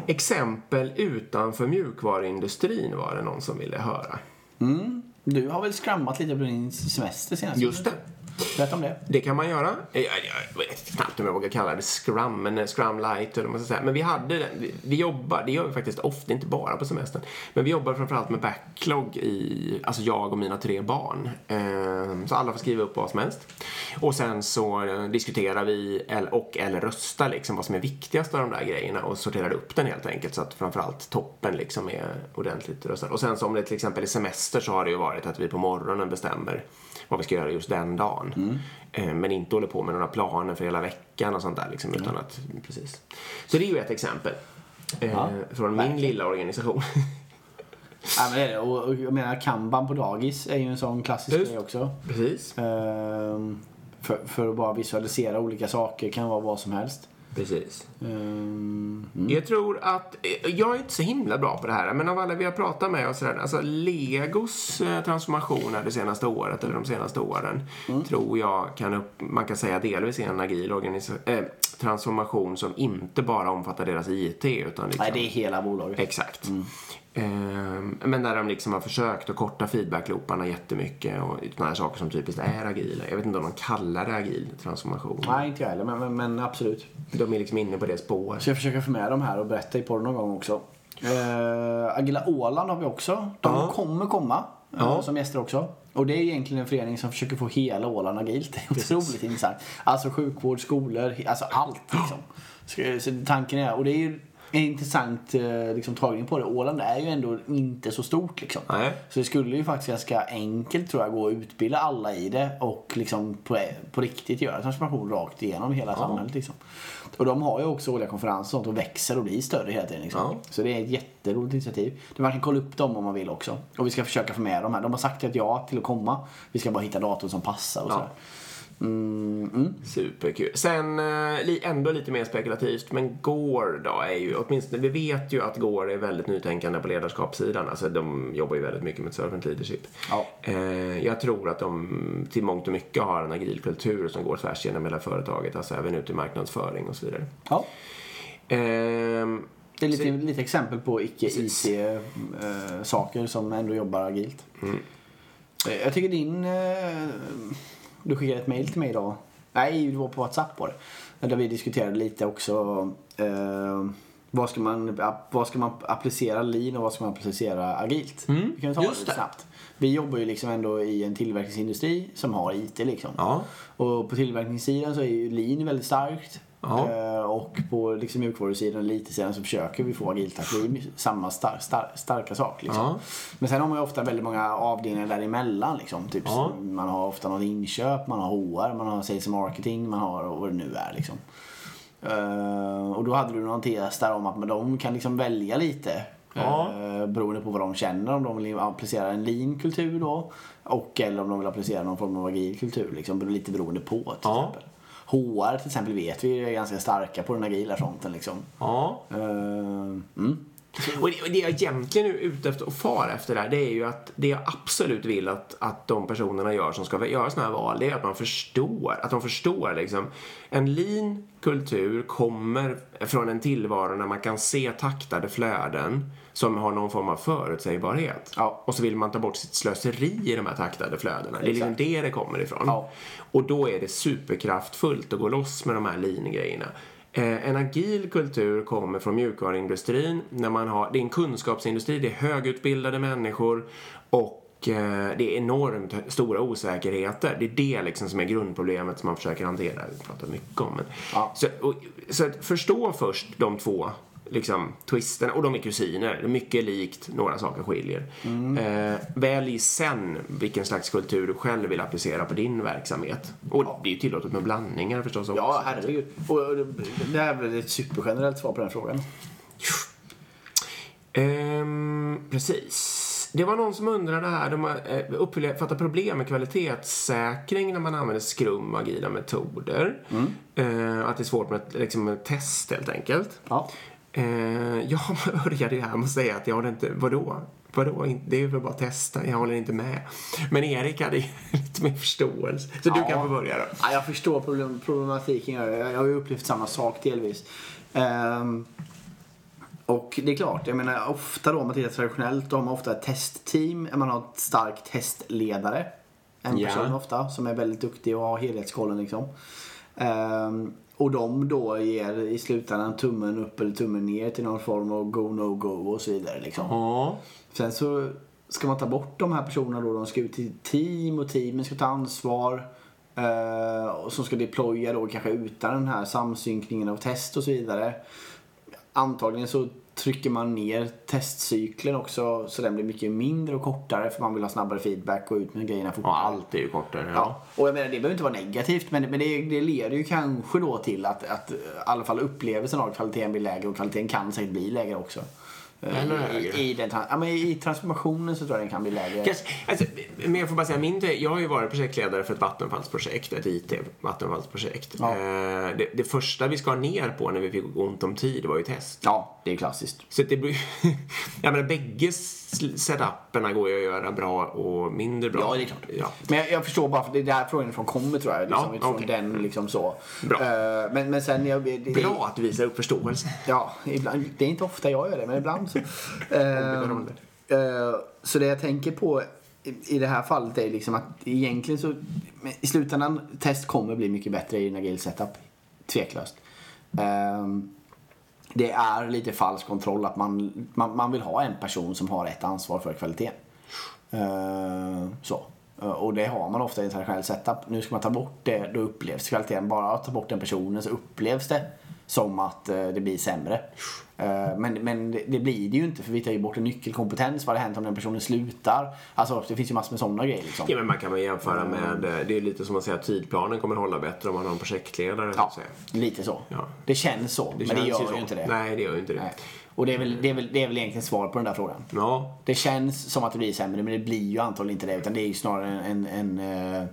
Exempel utanför mjukvaruindustrin var det någon som ville höra. Du har väl skrammat lite på din semester senast? Just det. Berätta om det. Det kan man göra. Jag, jag, vet knappt om jag vågar kalla det scrum, men eh, scrum light eller vad man ska säga. Men vi hade den- vi, vi jobbar, det gör vi faktiskt ofta, inte bara på semestern. Men vi jobbar framförallt med backlog i, alltså jag och mina tre barn. Ehm, så alla får skriva upp vad som helst. Och sen så eh, diskuterar vi och eller röstar liksom vad som är viktigast av de där grejerna och sorterar upp den helt enkelt så att framförallt toppen liksom är ordentligt röstad. Och sen så om det till exempel är semester så har det ju varit att vi på morgonen bestämmer vad vi ska göra just den dagen. Eh, Men inte håller på med några planer för hela veckan och sånt där. Liksom, utan att, precis. Så det är ju ett exempel. Eh, Ja, från min lilla organisation. Ja, men det är det. Och, och jag menar, kanban på dagis är ju en sån klassisk Just. grej också. precis. Ehm, för, för att bara visualisera olika saker kan vara vad som helst. Precis. Ehm, mm. Jag tror att, eh, jag är inte så himla bra på det här, men av alla vi har pratat med och sådär, alltså Legos eh, transformationer det senaste året, eller de senaste åren, tror jag kan upp, man kan säga delvis är en agil eh, transformation som inte bara omfattar deras IT, utan liksom... Nej, det är hela bolaget. Exakt. Ehm, men där de liksom har försökt att korta feedbacklooparna jättemycket och sådana här saker som typiskt är agila. Jag vet inte om de kallar det agil transformation. Nej, inte jag heller, men, men, men absolut. De är liksom inne på det spåret. Så jag försöker få med dem här och berätta i podden någon gång också. Uh, Agila Åland har vi också. De Ja. kommer komma eh, Ja. som gäster också. Och det är egentligen en förening som försöker få hela Åland agilt. Det är otroligt intressant. Alltså sjukvård, skolor, alltså allt liksom. Så tanken är, och det är ju en intressant eh, liksom, tagning på det. Åland är ju ändå inte så stort liksom. Nej. Så det skulle ju faktiskt ganska enkelt tror jag gå att utbilda alla i det och liksom på, på riktigt göra transformation rakt igenom hela samhället. Liksom. Och de har ju också årliga konferenser och sånt och växer och blir större hela tiden. Liksom. Ja. Så det är ett jätteroligt initiativ. Man kan kolla upp dem om man vill också. Och vi ska försöka få med dem här. De har sagt att ja till att komma. Vi ska bara hitta datum som passar och Ja. sådär. Mm, mm. Superkul. Sen eh, ändå lite mer spekulativt, men Gore då är ju, åtminstone vi vet ju att Gore är väldigt nytänkande på ledarskapssidan. Alltså de jobbar ju väldigt mycket med servant leadership. Ja. Eh, jag tror att de till mångt och mycket har en agil kultur som går tvärs genom hela företaget, alltså även ut i marknadsföring och så vidare. Ja. Ehm, Det är lite, Så- lite exempel på icke-IT-saker som ändå jobbar agilt. Mm. Eh, Jag tycker din... Du skickade ett mail till mig idag. Nej, det var på WhatsApp var det. Där vi diskuterade lite också eh, vad, ska man, vad ska man applicera lean och vad ska man applicera agilt. Mm, Vi kan ta det lite det. snabbt. Vi jobbar ju liksom ändå i en tillverkningsindustri som har IT liksom. ja. Och på tillverkningssidan så är ju lean väldigt starkt. Ja. Eh, och på liksom mjukvarusidan och lite-sidan så försöker vi få agilt att bli samma star star starka sak. Liksom. Ja. Men sen har man ju ofta väldigt många avdelningar däremellan. Liksom. Typ, Ja. Man har ofta något inköp, man har HR, man har sales marketing, man har vad det nu är. Liksom. Eh, och då hade du någon tes där om att de kan liksom välja lite. Ja. Uh, beroende på vad de känner. Om de vill applicera en lean kultur då. Och eller om de vill applicera någon form av agil kultur. Liksom, lite beroende på till Ja. exempel. HR till exempel vet vi är ganska starka på den agila fronten. Liksom. ja. Eh, mm. Och det, och det jag egentligen är ute efter och far efter där, det är ju att det jag absolut vill att, att de personerna gör som ska göra sådana här val, det är att man förstår, att de förstår liksom. En lean kultur kommer från en tillvaro när man kan se taktade flöden som har någon form av förutsägbarhet. Ja. Och så vill man ta bort sitt slöseri i de här taktade flödena. Det är liksom Exakt. det det kommer ifrån. Ja. Och då är det superkraftfullt att gå loss med de här lean-grejerna. Eh, en agil kultur kommer från mjukvaruindustrin. När man har, det är en kunskapsindustri, det är högutbildade människor och eh, det är enormt stora osäkerheter. Det är det liksom som är grundproblemet som man försöker hantera. Vi pratar mycket om men. Ja. Så, och, så förstå först de två liksom, twisterna. Och de är kusiner. Det är mycket likt, några saker skiljer. Mm. Eh, välj sen vilken slags kultur du själv vill applicera på din verksamhet. Och det är ju tillåtet med blandningar förstås också. Ja, herregud. Och det- det här är väl ett supergenerellt svar på den frågan. Ehm, precis. Det var någon som undrade här, de eh, uppfattat problem med kvalitetssäkring när man använder skum och agila metoder. Eh, att det är svårt med, liksom, test helt enkelt. Ja. Eh, jag började ju här med att säga att jag håller inte, vadå? Vadå? Det är väl bara att testa, jag håller inte med. Men Erik hade ju lite mer förståelse. Så du Ja. kan få börja då. Ja, jag förstår problem, problematiken. Jag, jag har ju upplevt samma sak delvis. Ehm, och det är klart, jag menar ofta då om man tittar traditionellt då har man ofta ett testteam. Man har ett starkt testledare. En person ofta som är väldigt duktig och har helhetskollen liksom. Ehm, och de då ger i slutändan tummen upp eller tummen ner till någon form av go, no, go och så vidare liksom. Ja. Sen så ska man ta bort de här personerna då. De ska ut till team och teamen ska ta ansvar. Eh, och som ska deploya då kanske utan den här samsynkningen av test och så vidare. Antagligen så trycker man ner testcykeln också så den blir mycket mindre och kortare för man vill ha snabbare feedback och ut med grejerna fortare. ja, allt är ju kortare. Ja. Ja, och jag menar det behöver inte vara negativt men, men det, det leder ju kanske då till att, att i alla fall upplevelsen av kvaliteten blir lägre och kvaliteten kan säkert bli lägre också. Eh, Eller I, högre. i, den, ja, men I transformationen så tror jag den kan bli lägre. Kanske- Alltså, men jag får bara säga, min, jag har ju varit projektledare för ett vattenfallsprojekt, ett IT-vattenfallsprojekt. Ja. Eh, det, det första vi skar ner på när vi fick ont om tid var ju test. Ja, det är klassiskt. Så det blir Jag menar, bägge setuperna går ju att göra bra och mindre bra. Ja, det är klart. Ja. Men jag, jag förstår bara, för det är där frågan ifrån kommer tror jag. Liksom, Ja, utifrån okej. den liksom så. Bra. Eh, men, men sen, jag, det, Bra att du visar upp förståelse. Ja, ibland, det är inte ofta jag gör det, men ibland så. Ombytta Eh, eh, så det jag tänker på i, det här fallet är liksom att egentligen så i slutändan test kommer bli mycket bättre i en setup. Tveklöst. Ehm, det är lite falsk kontroll att man, man, man vill ha en person som har ett ansvar för kvaliteten. Eh, så. Eh, Och det har man ofta i en traditionell setup. Nu ska man ta bort det, då upplevs kvaliteten. Bara att ta bort den personen så upplevs det som att eh, det blir sämre. Eh, Men, men det, det blir det ju inte för vi tar ju bort en nyckelkompetens. Vad hade hänt om den personen slutar? Alltså det finns ju massor med sådana grejer liksom. Ja, men man kan väl jämföra med, eh, det är lite som att säga att tidplanen kommer hålla bättre om man har en projektledare. så Ja, säga. lite så. Ja. Det känns så, men det känns gör ju så. inte det. Nej, det gör ju inte det. Nej. Och det är, väl, det, är väl, det är väl egentligen svar på den där frågan. Ja, Det känns som att det blir sämre, men det blir ju antagligen inte det. Utan det är ju snarare en... en, en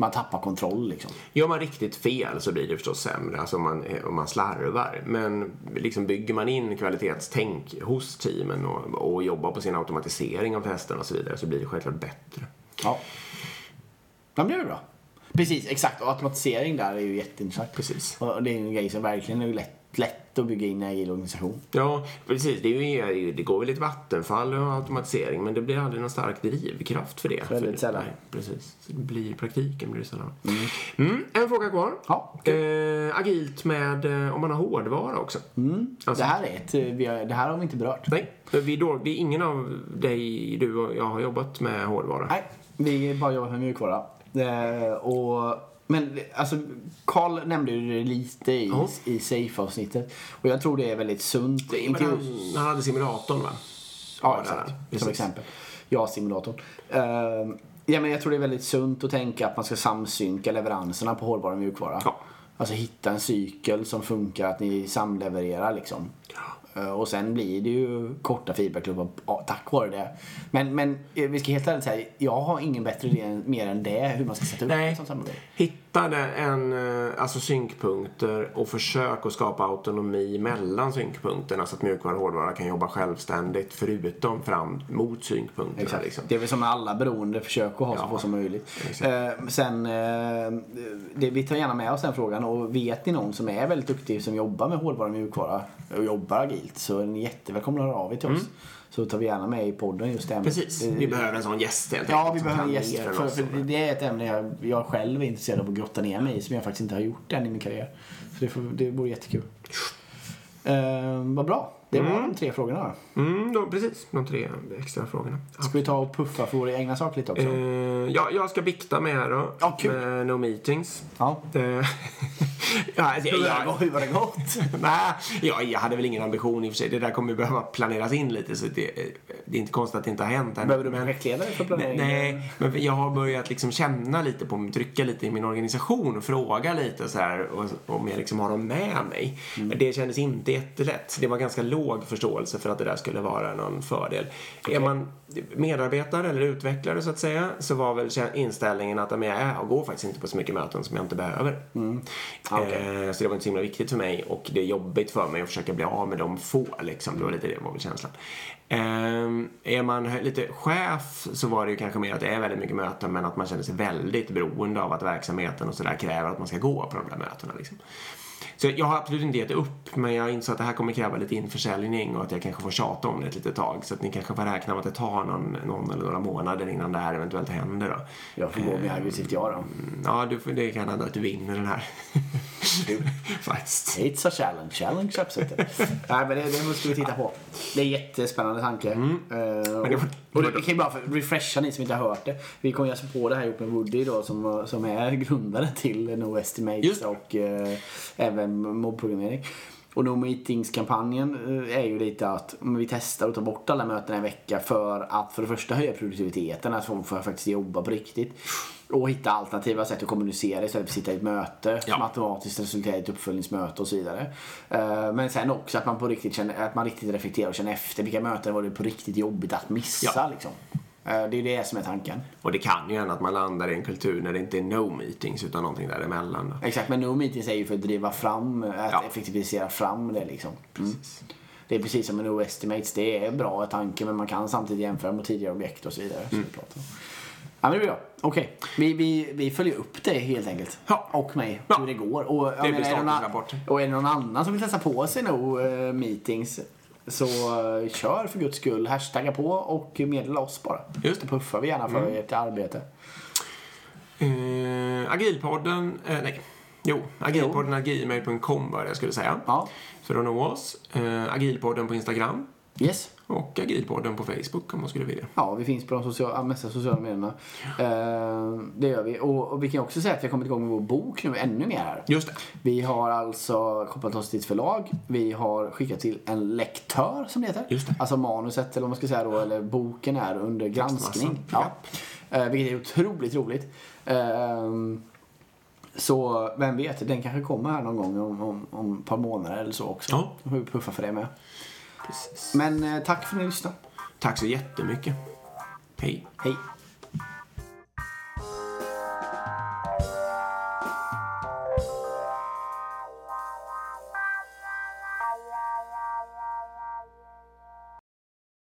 man tappar kontroll liksom. Gör man riktigt fel så blir det förstås sämre, alltså om man, om man slarvar. Men liksom bygger man in kvalitetstänk hos teamen och, och jobbar på sin automatisering av testerna och så vidare så blir det självklart bättre. Ja. Ja, det är bra. Precis, exakt. Och automatisering där är ju jätteintressant. Precis. Och det är en grej som verkligen är lätt, lätt att bygga in en agil organisation. Ja, precis. Det, är ju, det går väl lite vattenfall och automatisering men det blir aldrig någon stark drivkraft för det. Väldigt sällan. Nej, precis. Så det blir i praktiken blir det sällan. Mm, en fråga kvar. Ja, Eh, agilt med eh, om man har hårdvara också. Alltså- det här är ett... eh, Vi har, det här har vi inte berört. Nej, vi, då, vi, ingen av dig, du och jag har jobbat med hårdvara. Nej, vi bara jobbar med mjukvara. Eh, och, men alltså, Carl nämnde ju det lite i, Ja. i Safe-avsnittet. Och jag tror det är väldigt sunt. Men Inte just, han, han hade simulatorn va? ja, där, exakt. precis. Som exempel. Ja, simulatorn. Eh, ja, men jag tror det är väldigt sunt att tänka att man ska samsynka leveranserna på och mjukvara. Ja. Alltså hitta en cykel som funkar att ni samlevererar liksom. Eh, Och sen blir det ju korta feedbackloopar ja, tack vare det. Men, men eh, vi ska helt ärligt säga, jag har ingen bättre idé mer än det hur man ska sätta upp Nej. ett sånt samarbete. Hitta det- en, eh, alltså synkpunkter och försök att skapa autonomi mellan synkpunkterna så att mjukvara och hårdvara kan jobba självständigt förutom fram mot synkpunkterna. Liksom. Det är väl som med alla beroende, försök att ha så Ja, få som möjligt. Eh, sen, eh, det, vi tar gärna med oss den frågan och vet ni någon som är väldigt duktig som jobbar med hårdvara och mjukvara och jobbar agilt så är ni jättevälkomna att höra av er till oss. Så tar vi gärna med i podden just det. Mm. Precis, vi behöver en sån gäst helt Ja, vi behöver en gäst. För, för om det. är ett ämne jag, jag själv är intresserad av att grotta ner mig i som jag faktiskt inte har gjort än i min karriär. Så det, får, det vore jättekul. Eh, vad bra. Det var de tre frågorna. Mm, då, precis, de tre extra frågorna. Ska vi ta och puffa för våra egna saker lite också? Eh, ja, jag ska bikta med här då. Ja, kul. Med No Meetings. Ja. Eh, Ja, alltså, jag, det- hur har det gått? Nej, ja, jag hade väl ingen ambition i och för sig. Det där kommer ju behöva planeras in lite så det, det är inte konstigt att det inte har hänt än. Behöver du Men- projektledare för planering? Nej, men jag har börjat liksom känna lite på trycka lite i min organisation och fråga lite så här och, om jag liksom har dem med mig. Mm. Det kändes inte jättelätt. Det var ganska låg förståelse för att det där skulle vara någon fördel. Är man medarbetare eller utvecklare så att säga så var väl inställningen att jag, jag går faktiskt inte på så mycket möten som jag inte behöver. Mm. Okej. Eh, så det var inte så himla viktigt för mig och det är jobbigt för mig att försöka bli av med de få liksom. Det var lite det var väl känslan. Eh, är man lite chef så var det ju kanske mer att det är väldigt mycket möten men att man känner sig väldigt beroende av att verksamheten och sådär kräver att man ska gå på de där mötena liksom. Så jag har absolut inte gett upp men jag insåg att det här kommer kräva lite införsäljning och att jag kanske får tjata om det ett litet tag. Så att ni kanske får räkna med att det tar någon, någon eller några månader innan det här eventuellt händer då. Jag får gå med aggressivt jag då. Ja, du, får- det kan hända att du vinner den här. Faktiskt. It's a challenge. Challenge accepted. Nej, men det, det måste vi titta på. Det är en jättespännande tanke. Mm. Det var- och, och det, vi kan ju bara refresha ni som inte har hört det. Vi kommer ju alltså på det här ihop med Woody då som, som är grundare till No Estimates Just det. och eh, även mobbprogrammering. Och No Meetings-kampanjen eh, är ju lite att vi testar att ta bort alla möten en vecka för att för det första höja produktiviteten, att folk får faktiskt jobba på riktigt. Och hitta alternativa sätt att kommunicera istället för att sitta i ett möte Ja. som automatiskt resulterar i ett uppföljningsmöte och så vidare. Eh, Men sen också att man på riktigt känner, att man riktigt reflekterar och känner efter vilka möten var det på riktigt jobbigt att missa Ja. liksom. Eh, Det är det som är tanken. Och det kan ju hända att man landar i en kultur när det inte är no meetings utan någonting däremellan. Exakt, men no meetings är ju för att driva fram, att Ja. effektivisera fram det liksom. Mm. Det är precis som med no estimates, det är bra tanke men man kan samtidigt jämföra mot tidigare objekt och så vidare. pratar om. Ja men det blir bra. Okej, vi, vi, vi följer upp det helt enkelt. Ja. Och mig, Ja. hur det går. Och, jag blir är det någon statusrapport. och är det någon annan som vill testa på sig no eh, meetings så eh, kör för guds skull. Hashtagga på och meddela oss bara. Just det. puffar vi gärna för ert arbete. Eh, agilpodden, eh, nej. Jo, agilpodden gmail.com var det jag skulle säga. Ja, För att nå oss. Eh, agilpodden på Instagram. Yes. Och agilpodden på Facebook om man skulle vilja. Ja, vi finns på de sociala, mesta sociala medierna. Eh, det gör vi. Och, och vi kan också säga att vi har kommit igång med vår bok nu ännu mer här. Just det. Vi har alltså kopplat oss till ett förlag. Vi har skickat till en lektör som det heter. Just det. Alltså manuset eller vad man ska säga då, eller boken är under granskning. Ja. Eh, vilket är otroligt roligt. Eh, så vem vet, den kanske kommer här någon gång om, om, om ett par månader eller så också. Ja. Vi puffa för det med. Precis. Men eh, tack för att ni lyssnade. Tack så jättemycket. Hej. Hej.